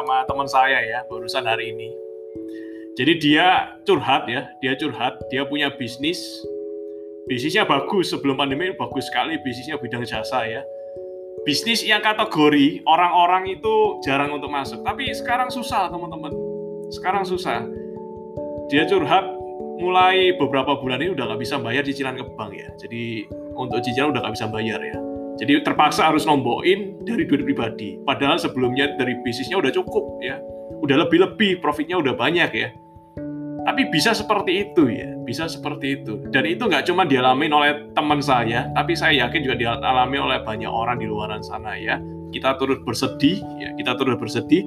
sama teman saya ya barusan hari ini. Jadi dia curhat ya, dia curhat, dia punya bisnis, bisnisnya bagus sebelum pandemi bagus sekali bisnisnya bidang jasa ya. Bisnis yang kategori orang-orang itu jarang untuk masuk, tapi sekarang susah teman-teman. Sekarang susah. Dia curhat mulai beberapa bulan ini udah nggak bisa bayar cicilan ke bank ya. Jadi untuk cicilan udah nggak bisa bayar ya jadi terpaksa harus nombokin dari duit pribadi. Padahal sebelumnya dari bisnisnya udah cukup ya. Udah lebih-lebih, profitnya udah banyak ya. Tapi bisa seperti itu ya, bisa seperti itu. Dan itu nggak cuma dialami oleh teman saya, tapi saya yakin juga dialami oleh banyak orang di luar sana ya. Kita turut bersedih, ya kita turut bersedih.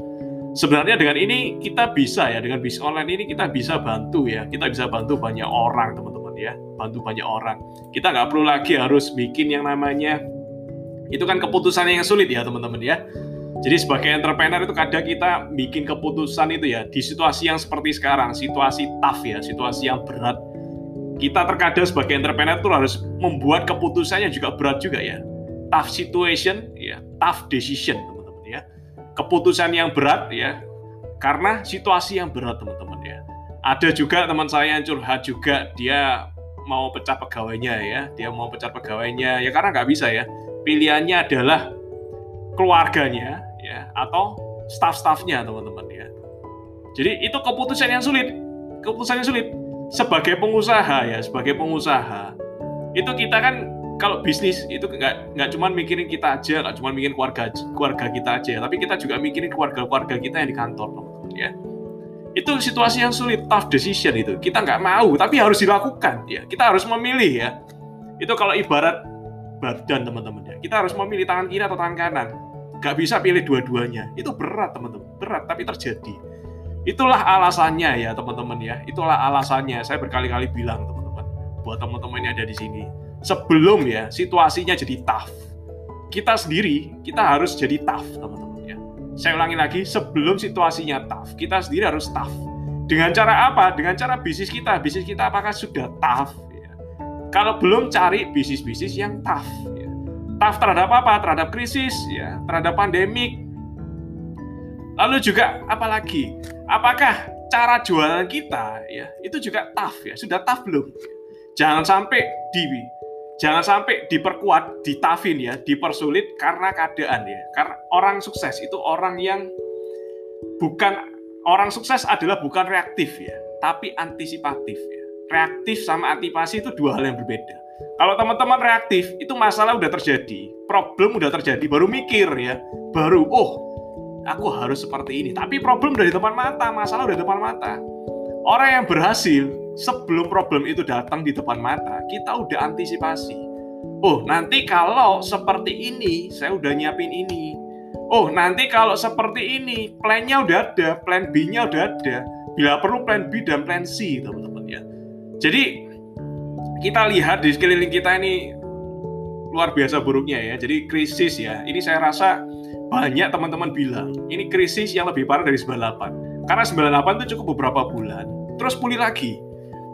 Sebenarnya dengan ini kita bisa ya, dengan bisnis online ini kita bisa bantu ya, kita bisa bantu banyak orang teman-teman ya, bantu banyak orang. Kita nggak perlu lagi harus bikin yang namanya itu kan keputusan yang sulit ya teman-teman ya. Jadi sebagai entrepreneur itu kadang kita bikin keputusan itu ya di situasi yang seperti sekarang, situasi tough ya, situasi yang berat. Kita terkadang sebagai entrepreneur itu harus membuat keputusannya juga berat juga ya. Tough situation ya, tough decision teman-teman ya. Keputusan yang berat ya, karena situasi yang berat teman-teman ya. Ada juga teman saya yang curhat juga dia mau pecah pegawainya ya, dia mau pecah pegawainya ya karena nggak bisa ya pilihannya adalah keluarganya ya atau staff-staffnya teman-teman ya. Jadi itu keputusan yang sulit, keputusan yang sulit sebagai pengusaha ya, sebagai pengusaha itu kita kan kalau bisnis itu nggak nggak cuma mikirin kita aja, nggak cuma mikirin keluarga keluarga kita aja, tapi kita juga mikirin keluarga-keluarga kita yang di kantor teman-teman ya. Itu situasi yang sulit, tough decision itu. Kita nggak mau, tapi harus dilakukan ya. Kita harus memilih ya. Itu kalau ibarat badan teman-teman ya. Kita harus memilih tangan kiri atau tangan kanan. Gak bisa pilih dua-duanya. Itu berat teman-teman. Berat tapi terjadi. Itulah alasannya ya teman-teman ya. Itulah alasannya. Saya berkali-kali bilang teman-teman. Buat teman-teman yang ada di sini. Sebelum ya situasinya jadi tough. Kita sendiri, kita harus jadi tough teman-teman ya. Saya ulangi lagi, sebelum situasinya tough, kita sendiri harus tough. Dengan cara apa? Dengan cara bisnis kita. Bisnis kita apakah sudah tough? Kalau belum cari bisnis-bisnis yang tough, ya. tough terhadap apa? Terhadap krisis, ya, terhadap pandemik. Lalu juga apalagi? Apakah cara jualan kita, ya, itu juga tough, ya? Sudah tough belum? Jangan sampai di jangan sampai diperkuat, ditafin ya, dipersulit karena keadaan ya. Karena orang sukses itu orang yang bukan orang sukses adalah bukan reaktif ya, tapi antisipatif ya reaktif sama antisipasi itu dua hal yang berbeda. Kalau teman-teman reaktif, itu masalah udah terjadi, problem udah terjadi, baru mikir ya, baru oh aku harus seperti ini. Tapi problem udah di depan mata, masalah udah depan mata. Orang yang berhasil sebelum problem itu datang di depan mata, kita udah antisipasi. Oh nanti kalau seperti ini, saya udah nyiapin ini. Oh nanti kalau seperti ini, plannya udah ada, plan B-nya udah ada. Bila perlu plan B dan plan C, teman-teman jadi kita lihat di sekeliling kita ini luar biasa buruknya ya. Jadi krisis ya. Ini saya rasa banyak teman-teman bilang ini krisis yang lebih parah dari 98. Karena 98 itu cukup beberapa bulan, terus pulih lagi.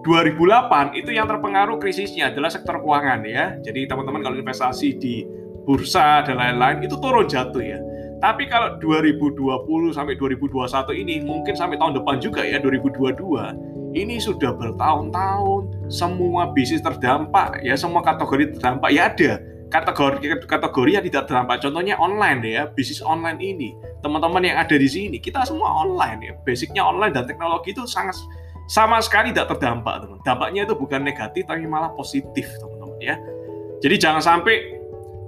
2008 itu yang terpengaruh krisisnya adalah sektor keuangan ya. Jadi teman-teman kalau investasi di bursa dan lain-lain itu turun jatuh ya. Tapi kalau 2020 sampai 2021 ini mungkin sampai tahun depan juga ya 2022 ini sudah bertahun-tahun semua bisnis terdampak ya semua kategori terdampak. Ya ada kategori kategori yang tidak terdampak. Contohnya online ya bisnis online ini. Teman-teman yang ada di sini kita semua online ya. Basicnya online dan teknologi itu sangat sama sekali tidak terdampak teman dampaknya itu bukan negatif tapi malah positif teman-teman ya. Jadi jangan sampai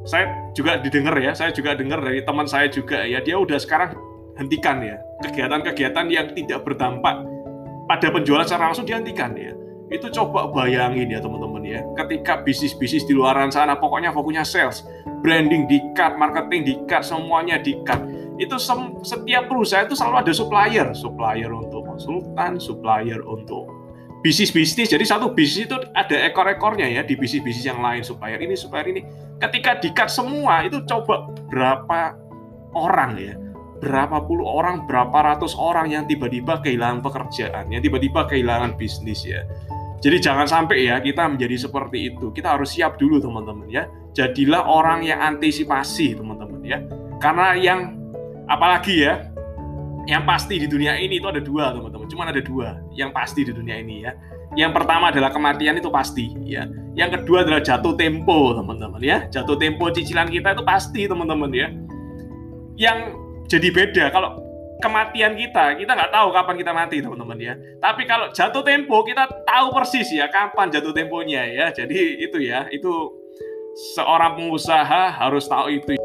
saya juga didengar ya. Saya juga dengar dari teman saya juga ya. Dia udah sekarang hentikan ya kegiatan-kegiatan yang tidak berdampak pada penjualan secara langsung dihentikan ya. Itu coba bayangin ya teman-teman ya. Ketika bisnis-bisnis di luar sana pokoknya fokusnya sales, branding di cut, marketing di cut, semuanya di cut. Itu setiap perusahaan itu selalu ada supplier, supplier untuk konsultan, supplier untuk bisnis-bisnis. Jadi satu bisnis itu ada ekor-ekornya ya di bisnis-bisnis yang lain supplier ini, supplier ini. Ketika di cut semua itu coba berapa orang ya berapa puluh orang, berapa ratus orang yang tiba-tiba kehilangan pekerjaan, yang tiba-tiba kehilangan bisnis ya. Jadi jangan sampai ya kita menjadi seperti itu. Kita harus siap dulu teman-teman ya. Jadilah orang yang antisipasi teman-teman ya. Karena yang apalagi ya yang pasti di dunia ini itu ada dua teman-teman cuma ada dua yang pasti di dunia ini ya yang pertama adalah kematian itu pasti ya yang kedua adalah jatuh tempo teman-teman ya jatuh tempo cicilan kita itu pasti teman-teman ya yang jadi beda. Kalau kematian kita kita nggak tahu kapan kita mati teman-teman ya. Tapi kalau jatuh tempo kita tahu persis ya kapan jatuh temponya ya. Jadi itu ya itu seorang pengusaha harus tahu itu